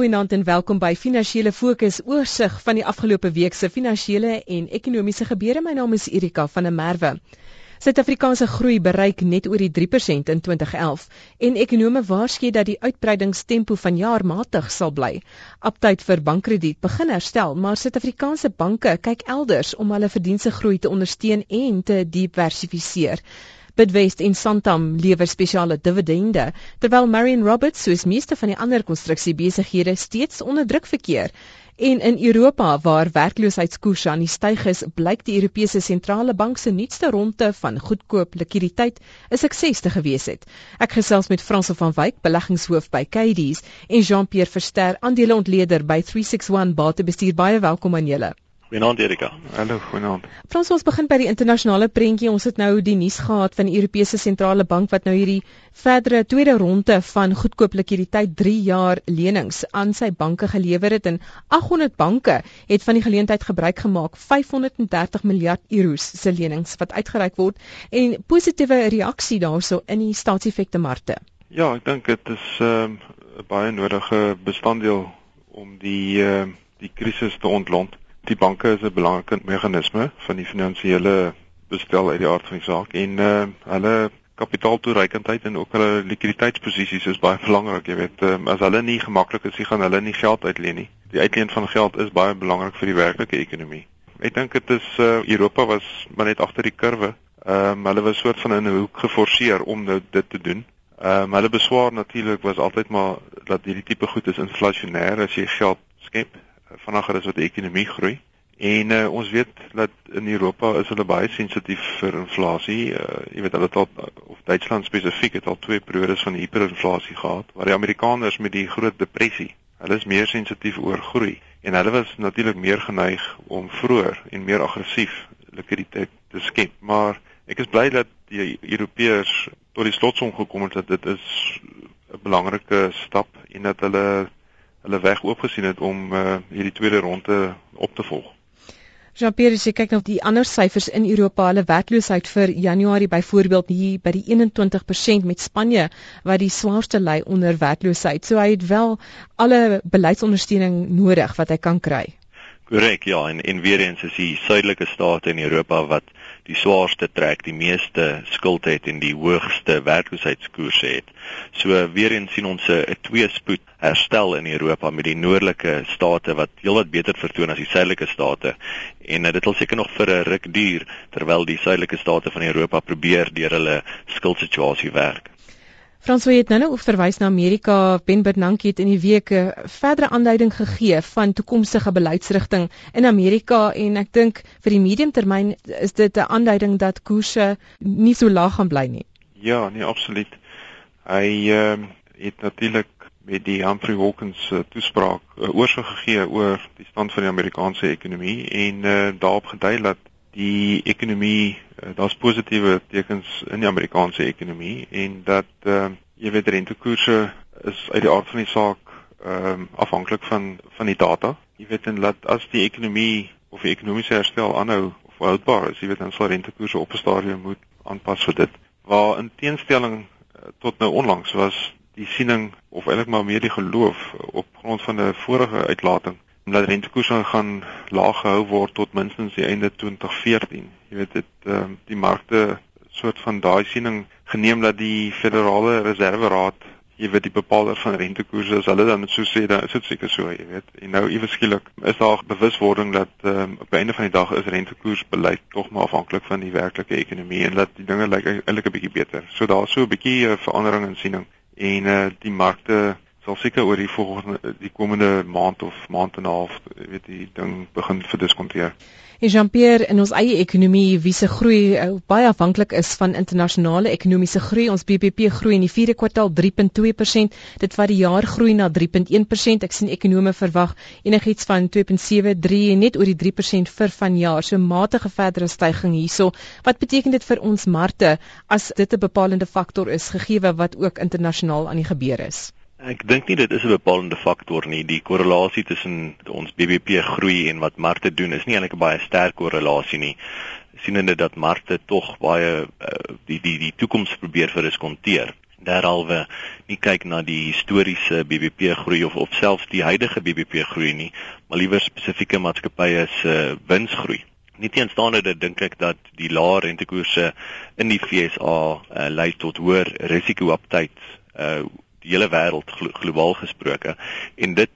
Goeienaand en welkom by Finansiële Fokus oorsig van die afgelope week se finansiële en ekonomiese gebeure. My naam is Erika van der Merwe. Suid-Afrikaanse groei bereik net oor die 3% in 2011 en ekonome waarsku dat die uitbreidingstempo vanjaar matig sal bly. Aptyd vir bankkrediet begin herstel, maar Suid-Afrikaanse banke kyk elders om hulle verdienste groei te ondersteun en te diversifiseer. Bidwest en Santam lewer spesiale dividende terwyl Marion Roberts soos meeste van die ander konstruksiebesighede steeds onder druk verkeer. En in Europa waar werkloosheidskoerse aan die styg is, blyk die Europese sentrale bank se nuutste ronde van goedkoop likwiditeit 'n sukses te gewees het. Ek gesels met Frans van Wyk, beleggingshoof by Cadiz en Jean-Pierre Verster, aandeleontleder by 361 Batebestuur. Baie welkom aan julle. Goeienaand Erika. Hallo, goeienaand. Frans, ons begin by die internasionale prentjie. Ons het nou die nuus gehad van die Europese Sentrale Bank wat nou hierdie verdere tweede ronde van goedkoop likwiditeit 3 jaar lenings aan sy banke gelewer het en 800 banke het van die geleentheid gebruik gemaak 530 miljard euros se lenings wat uitgereik word en positiewe reaksie daarso in die staatseffekte markte. Ja, ek dink dit is ehm, 'n uh, baie nodige bestanddeel om die uh, die krisis te ontlont die banke is 'n belangrike meganisme van die finansiële bestel uit die aard van die saak en uh, hulle kapitaaltoereikendheid en ook hulle likwiditeitsposisies is baie belangrik, jy weet, um, as hulle nie gemaklik is, gaan hulle nie geld uitleen nie. Die uitleen van geld is baie belangrik vir die werklike ekonomie. Ek dink dit is uh, Europa was maar net agter die kurwe. Ehm um, hulle was soort van in 'n hoek geforseer om nou dit te doen. Ehm um, hulle beswaar natuurlik was altyd maar dat hierdie tipe goed is inflasionêr as jy geld skep vinniger as wat die ekonomie groei. En uh, ons weet dat in Europa is hulle baie sensitief vir inflasie. Uh, jy weet hulle het al of Duitsland spesifiek het al twee periodes van hiperinflasie gehad, waar die Amerikaners met die groot depressie, hulle is meer sensitief oor groei en hulle was natuurlik meer geneig om vroeër en meer aggressief likwiditeit te skep. Maar ek is bly dat die Europeërs tot die slotsom gekom het dat dit is 'n belangrike stap en dat hulle hulle weg oopgesien het om uh, hierdie tweede ronde op te volg. Jean-Pierre, as jy kyk na die ander syfers in Europa, hulle werkloosheid vir Januarie byvoorbeeld hier by die 21% met Spanje wat die swaarste ly onder werkloosheid. So hy het wel alle beleidsondersteuning nodig wat hy kan kry. Korrek, ja, en en weer eens is die suidelike state in Europa wat die swaarste trek, die meeste skuld het en die hoogste werkloosheidskoerse het. So weer eens sien ons 'n tweespoed herstel in Europa met die noordelike state wat heelwat beter vertoon as die suidelike state. En dit sal seker nog vir 'n ruk duur terwyl die suidelike state van Europa probeer deur hulle skuldsituasie werk. Franswa het nou-nou verwys na Amerika. Ben Bernanke het in die week 'n verdere aanduiding gegee van toekomstige beleidsrigting in Amerika en ek dink vir die mediumtermyn is dit 'n aanduiding dat koerse nie so laag gaan bly nie. Ja, nee, absoluut. Hy ehm uh, het natuurlik met die Humphrey Hawkins uh, toespraak uh, oorsig gegee oor die stand van die Amerikaanse ekonomie en uh, daarop gedui dat die ekonomie uh, daar's positiewe tekens in die Amerikaanse ekonomie en dat uh, jy weet rentekoerse is uit die aard van die saak ehm um, afhanklik van van die data. Jy weet en dat as die ekonomie of die ekonomiese herstel aanhou of houdbaar is, jy weet dan sal rentekoerse op 'n stadium moet aanpas vir dit. Waar in teenstelling uh, tot nou onlangs was die siening of eintlik maar meer die geloof op grond van 'n vorige uitlating omdat rentekoerse gaan laag gehou word tot minstens die einde 2014. Jy weet dit ehm uh, die markte soort van daai siening geneem dat die Federale Reserve Raad jy weet die bepaler van rentekoerse as hulle dan so sê dan is dit seker so jy weet en nou iewes skielik is daar bewuswording dat um, op die einde van die dag is rentekoersbeleid tog maar afhanklik van die werklike ekonomie en dat die dinge lyk eintlik 'n bietjie beter. So daar's so 'n bietjie uh, verandering in siening en uh, die markte sal seker oor die volgende die komende maand of maand en 'n half weet die ding begin verdiskonteer. En Jean-Pierre in ons eie ekonomie wie se groei uh, baie afhanklik is van internasionale ekonomiese groei. Ons BBP groei in die 4de kwartaal 3.2%. Dit vat die jaar groei na 3.1%. Ek sien ekonome verwag enigiets van 2.73 en net oor die 3% vir vanjaar. So matige verdere stygings hierso. Wat beteken dit vir ons markte as dit 'n bepalende faktor is gegee wat ook internasionaal aan die gebeur is? Ek dink nie dit is 'n bepalende faktor nie. Die korrelasie tussen ons BBP groei en wat markte doen is nie eintlik 'n baie sterk korrelasie nie. Sienende dat markte tog baie uh, die die die toekoms probeer verdiskonteer. derhalwe nie kyk na die historiese BBP groei of of selfs die huidige BBP groei nie, maar liewer spesifieke maatskappye se winsgroei. Nieteenstaande dit dink ek dat die lae rentekoerse in die FSA uh, lei tot hoër risiko-aptyd uh die hele wêreld glo globaal gesproke en dit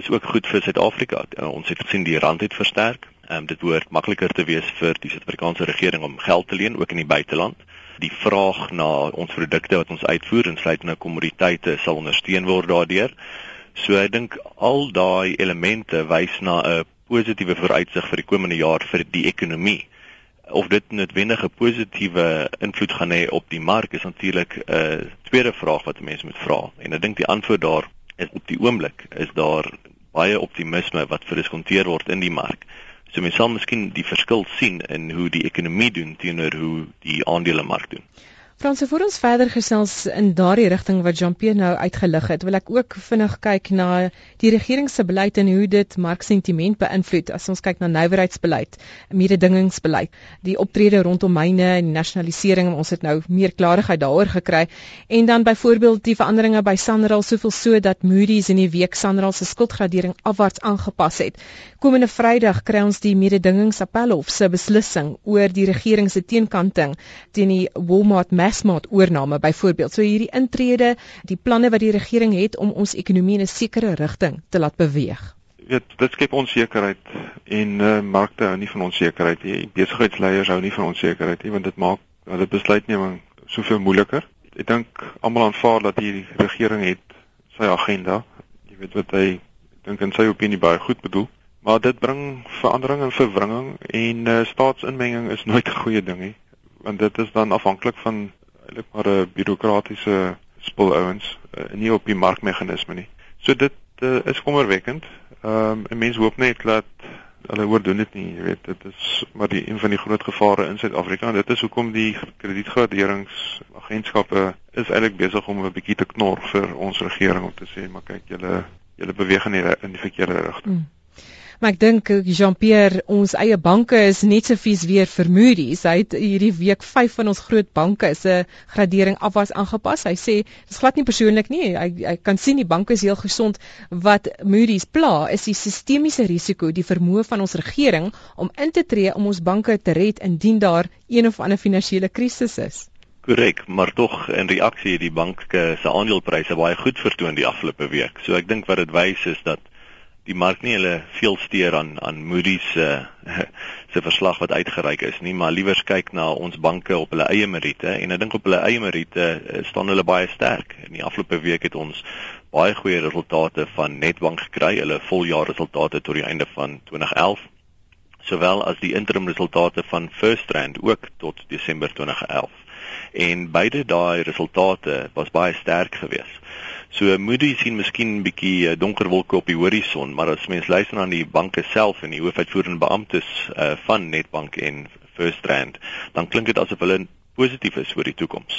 is ook goed vir Suid-Afrika. Uh, ons het gesien die rand het versterk. Um, dit word makliker te wees vir die Suid-Afrikaanse regering om geld te leen ook in die buiteland. Die vraag na ons produkte wat ons uitvoer, insluitende kommoditeite, sal ondersteun word daardeur. So ek dink al daai elemente wys na 'n positiewe vooruitsig vir die komende jaar vir die ekonomie. Of dit noodwendig 'n positiewe invloed gaan hê op die mark is natuurlik 'n uh, tweede vraag wat mense moet vra. En ek dink die antwoord daar is op die oomblik is daar baie optimisme wat verdiskonteer word in die mark. So mense sal miskien die verskil sien in hoe die ekonomie doen teenoor hoe die aandelemark doen. Franse voor ons verder gesels in daardie rigting wat Jean-Pierre nou uitgelig het, wil ek ook vinnig kyk na die regering se beleid en hoe dit marksentiment beïnvloed as ons kyk na nywerheidsbeleid, mededingingsbeleid, die optrede rondom myne en nasionalisering, ons het nou meer klarigheid daaroor gekry en dan byvoorbeeld die veranderinge by Sanral soveel so dat Moody's in die week Sanral se skuldgradering afwaarts aangepas het. Komende Vrydag kry ons die mededingingsappelhof se beslissing oor die regering se teenkanting teen die Walmart Massmart oorname byvoorbeeld. So hierdie intrede, die planne wat die regering het om ons ekonomie in 'n sekere rigting te laat beweeg. Weet, dit skep onsekerheid en uh, markte hou nie van onsekerheid nie. Besigheidsleiers hou nie van onsekerheid nie want dit maak hulle besluitneming soveel moeiliker. Ek dink almal aanvaar dat die regering het sy agenda. Jy weet wat hy dink in sy opinie baie goed bedoel. Maar dit bring verandering en verwringing en uh, staatsinmenging is nooit 'n goeie ding nie want dit is dan afhanklik van eintlik maar 'n bureaukratiese spul ouens uh, nie op die markmeganisme nie. So dit uh, is kommerwekkend. Ehm um, 'n mens hoop net dat hulle oordoen dit nie, jy weet, dit is maar die een van die groot gevare in Suid-Afrika en dit is hoekom die kredietgraderingsagentskappe is eintlik besig om 'n bietjie te knor vir ons regering om te sê, maar kyk, julle julle beweeg in die, in die verkeerde rigting. Mm. Maar ek dink eh, Jean-Pierre, ons eie banke is net so vies weer vir Moody's. Hy het hierdie week 5 van ons groot banke se gradering afwas aangepas. Hy sê dis glad nie persoonlik nie. Hy hy kan sien die banke is heel gesond. Wat Moody's pla is die sistemiese risiko, die vermoë van ons regering om in te tree om ons banke te red indien daar een of ander finansiële krisis is. Korrek, maar tog in reaksie het die banke se aandelepryse baie goed vertoon die afgelope week. So ek dink wat dit wys is dat die mark nie hulle veel steur aan aan Moody's se uh, se verslag wat uitgereik is nie, maar liewer kyk na ons banke op hulle eie meriete en ek dink op hulle eie meriete uh, staan hulle baie sterk. In die afgelope week het ons baie goeie resultate van Nedbank gekry, hulle voljaarresultate tot die einde van 2011 sowel as die interim resultate van FirstRand ook tot Desember 2011. En beide daai resultate was baie sterk geweest. So Moody sien miskien 'n bietjie eh, donker wolke op die horison, maar as mens luister na die banke self en die hoofuitvoerende beamptes uh, van Nedbank en FirstRand, dan klink dit asof hulle positief is oor die toekoms.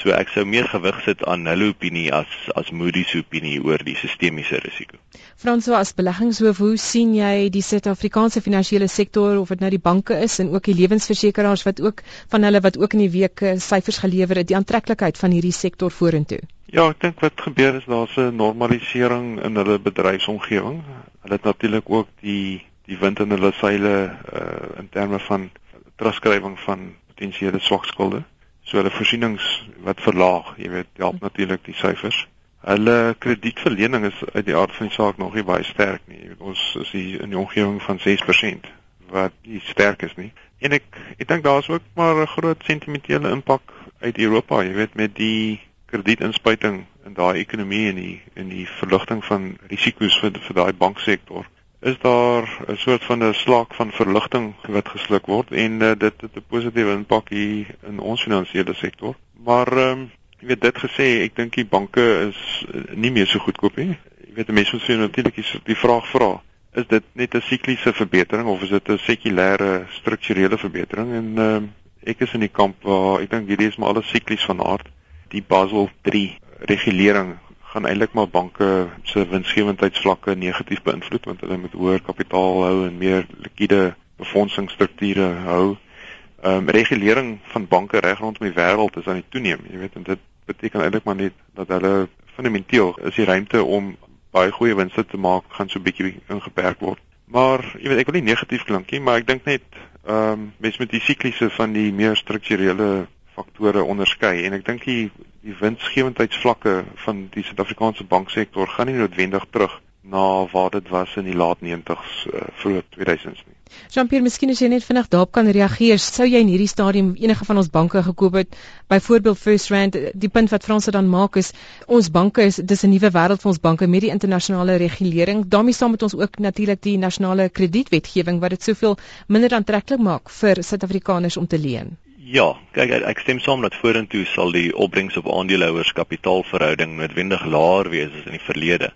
So ek sou meer gewig sit aan hulle opinie as as Moody se opinie oor die sistemiese risiko. François as beleggingshoof, hoe sien jy die Suid-Afrikaanse finansiële sektor of dit nou die banke is en ook die lewensversekeraars wat ook van hulle wat ook in die week eh, syfers gelewer het, die aantreklikheid van hierdie sektor vorentoe? Ja, ek dink wat gebeur is daar's 'n normalisering in hulle bedryfsomgewing. Hulle het natuurlik ook die die wind in hulle seile uh in terme van terugskrywing van potensiële swak skulde. So hulle voorsienings wat verlaag, jy weet, help natuurlik die syfers. Hulle kredietverlening is uit die aard van die saak nog nie baie sterk nie. Ons is hier in die omgewing van 6% wat nie sterk is nie. En ek ek dink daar's ook maar 'n groot sentimentele impak uit Europa, jy weet, met die kredietinspuiting in daai ekonomie en die in die verligting van risiko's vir vir daai banksektor is daar 'n soort van 'n slaak van verligting wat gesluk word en uh, dit het 'n positiewe impak hier in ons finansiële sektor. Maar ehm um, jy weet dit gesê, ek dink die banke is uh, nie meer so goedkoop nie. Jy weet mense moet sien natuurlik is die vraag vra, is dit net 'n sikliese verbetering of is dit 'n sekulêre strukturele verbetering en ehm um, ek is in die kamp waar ek dink hierdie is maar alles siklies van aard die Basel 3 regulering gaan eintlik maar banke se winsgewendheidsvlakke negatief beïnvloed want hulle moet hoër kapitaal hou en meer likwide befondsingsstrukture hou. Ehm um, regulering van banke reg rondom die wêreld is aan die toeneem, jy weet en dit beteken eintlik maar net dat hulle fundamenteel is die ruimte om baie goeie winste te maak gaan so bietjie ingeperk word. Maar jy weet ek wil nie negatief klink nie, maar ek dink net ehm um, mens met die sikliese van die meer strukturele faktore onderskei en ek dink die die winsgewendheidsvlakke van die Suid-Afrikaanse banksektor gaan nie noodwendig terug na waar dit was in die laat 90s uh, vroeg 2000s nie. Jean-Pierre, miskien as jy net vinnig daarop kan reageer, sou jy in hierdie stadium enige van ons banke gekoop het? Byvoorbeeld First Rand, die punt wat Franse dan maak is ons banke is dis 'n nuwe wêreld vir ons banke met die internasionale regulering. daarmee saam met ons ook natuurlik die nasionale kredietwetgewing wat dit soveel minder aantreklik maak vir Suid-Afrikaners om te leen. Ja, kyk ek stem saam dat vorentoe sal die opbrengs op aandeelhouers kapitaalverhouding noodwendig laer wees as in die verlede.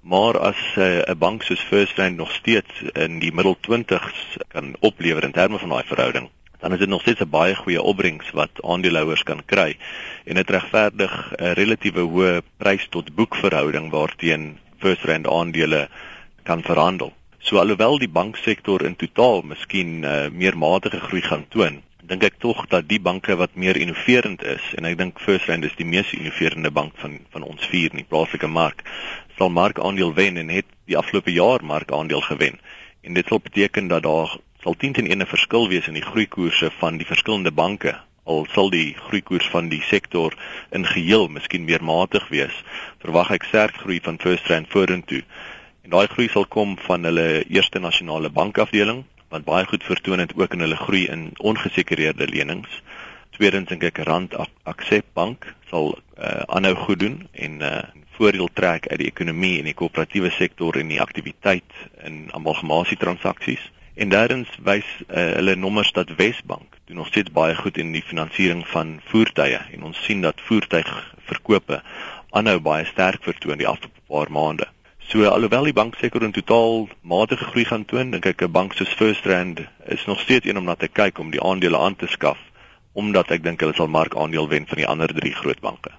Maar as eh, 'n uh, bank soos First Rand nog steeds in die middel 20s kan oplewer in terme van daai verhouding, dan is dit nog steeds 'n baie goeie opbrengs wat aandeelhouers kan kry en dit regverdig 'n relatiewe hoë prys tot boek verhouding waarteen First Rand aandele kan verhandel. So alhoewel die banksektor in totaal miskien uh, meer matige groei gaan toon, dink ek tog dat die banke wat meer innoverend is en ek dink First Rand is die mees innoverende bank van van ons vier in die plaaslike mark sal markaandeel wen en het die afgelope jaar markaandeel gewen. En dit sal beteken dat daar sal 10 teen 1 'n verskil wees in die groeikoerse van die verskillende banke. Al sal die groeikoers van die sektor in geheel miskien meer matig wees, verwag ek sterk groei van First Rand vorentoe. En daai groei sal kom van hulle eerste nasionale bankafdeling wat baie goed vertoon het ook in hulle groei in ongesekereerde lenings. Tweedens dink ek Rand Accept Bank sal uh, aanhou goed doen en uh, voordeel trek uit die ekonomie en die koöperatiewe sektor en die aktiwiteit in amalgamasie transaksies. En derdens wys uh, hulle nommers dat Wesbank doen nog steeds baie goed in die finansiering van voertuie en ons sien dat voertuigverkope aanhou baie sterk vertoon die afgelope paar maande. So alhoewel die banksektor in totaal matige groei gaan toon, dink ek 'n bank soos First Rand is nog steeds een om na te kyk om die aandele aan te skaf omdat ek dink hulle sal markaandeel wen van die ander drie groot banke.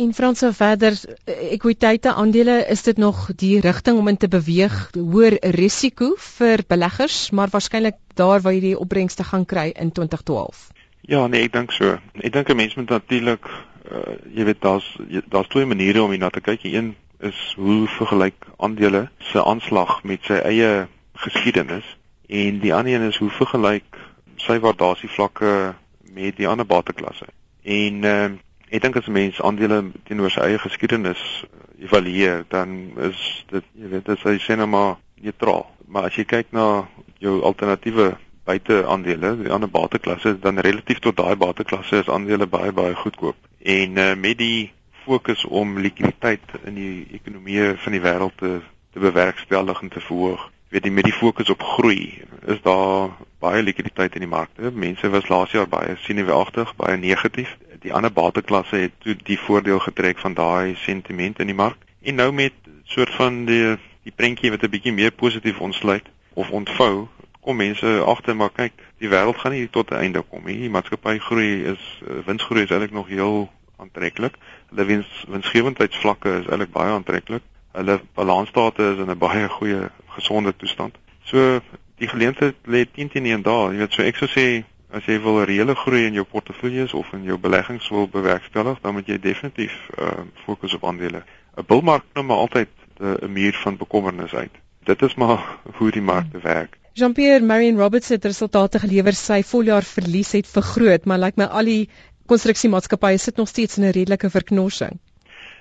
En Franso verder ekwiteite aandele is dit nog die rigting om in te beweeg hoër risiko vir beleggers maar waarskynlik daar waar jy die opbrengste gaan kry in 2012. Ja nee ek dink so. Ek dink 'n mens moet natuurlik uh, jy weet daar's daar's twee maniere om hierna te kyk. Een is hoe vergelyk aandele se aanslag met sy eie geskiedenis en die ander een is hoe vergelyk sy waardasievlakke met die ander bateklasse. En uh, Ek dink as 'n mens aandele teenoor sy eie geskiedenis eh, evalueer, dan is dit jy weet, dit is sê nou maar neutraal. Maar as jy kyk na jou alternatiewe buite aandele, die ander bateklasse, dan relatief tot daai bateklasse is aandele baie baie goedkoop. En uh, met die fokus om likwiditeit in die ekonomie van die wêreld te te bewerkstellig en te verhoog, weet jy met die fokus op groei, is daar baie likwiditeit in die markte. Mense was laas jaar baie sineweagtig, baie negatief die ander bateklasse het toe die voordeel getrek van daai sentiment in die mark. En nou met soort van die die prentjie wat 'n bietjie meer positief ontsluit of ontvou, kom mense agter maar kyk, die wêreld gaan nie tot 'n einde kom nie. Die maatskappy groei is winsgroei is eintlik nog heel aantreklik. Hulle wins winsgewendheidsvlakke is eintlik baie aantreklik. Hulle balansstate is in 'n baie goeie gesonde toestand. So die geleentheid lê 10 teen 1 daar. Jy weet so ek sou sê as jy wil reële groei in jou portefeuilles of in jou beleggings wil bewerkstellig, dan moet jy definitief uh fokus op aandele. 'n Bullmark nou maar altyd uh, 'n muur van bekommernis uit. Dit is maar hoe die markte werk. Jean-Pierre Marion Roberts het resultate gelewer sy voljaar verlies het vergroot, maar lyk like my al die konstruksiemaatskappye sit nog steeds in 'n redelike verknorsing.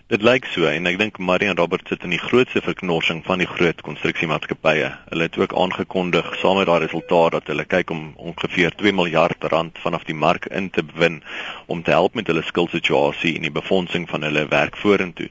Dit lyk so en ek dink Marian Roberts sit in die grootste verknorsing van die groot konstruksiemaatskappye. Hulle het ook aangekondig saam met daai resultaat dat hulle kyk om ongeveer 2 miljard rand vanaf die mark in te win om te help met hulle skuldsituasie en die befondsing van hulle werk vorentoe.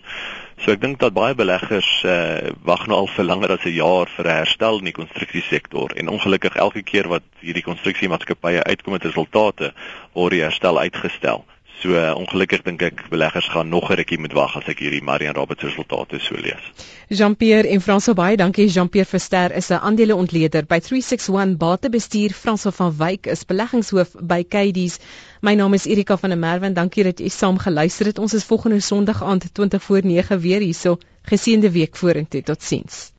So ek dink dat baie beleggers uh, wag nou al vir langer as 'n jaar vir 'n herstel in die konstruksiesektor en ongelukkig elke keer wat hierdie konstruksiemaatskappye uitkom met resultate word die herstel uitgestel. So uh, ongelukkig dink ek beleggers gaan nog 'n rukkie moet wag as ek hierdie Marian Roberts resultate so lees. Jean-Pierre en François baie dankie. Jean-Pierre Verster is 'n aandeleontleder by 361 Batebestuur. François van Wyk is beleggingshoof by Kadies. My naam is Erika van der Merwe en dankie dat jy saam geluister het. Ons is volgende Sondag aand 20 voor 9 weer hierso. Geseënde week vorentoe. Totsiens.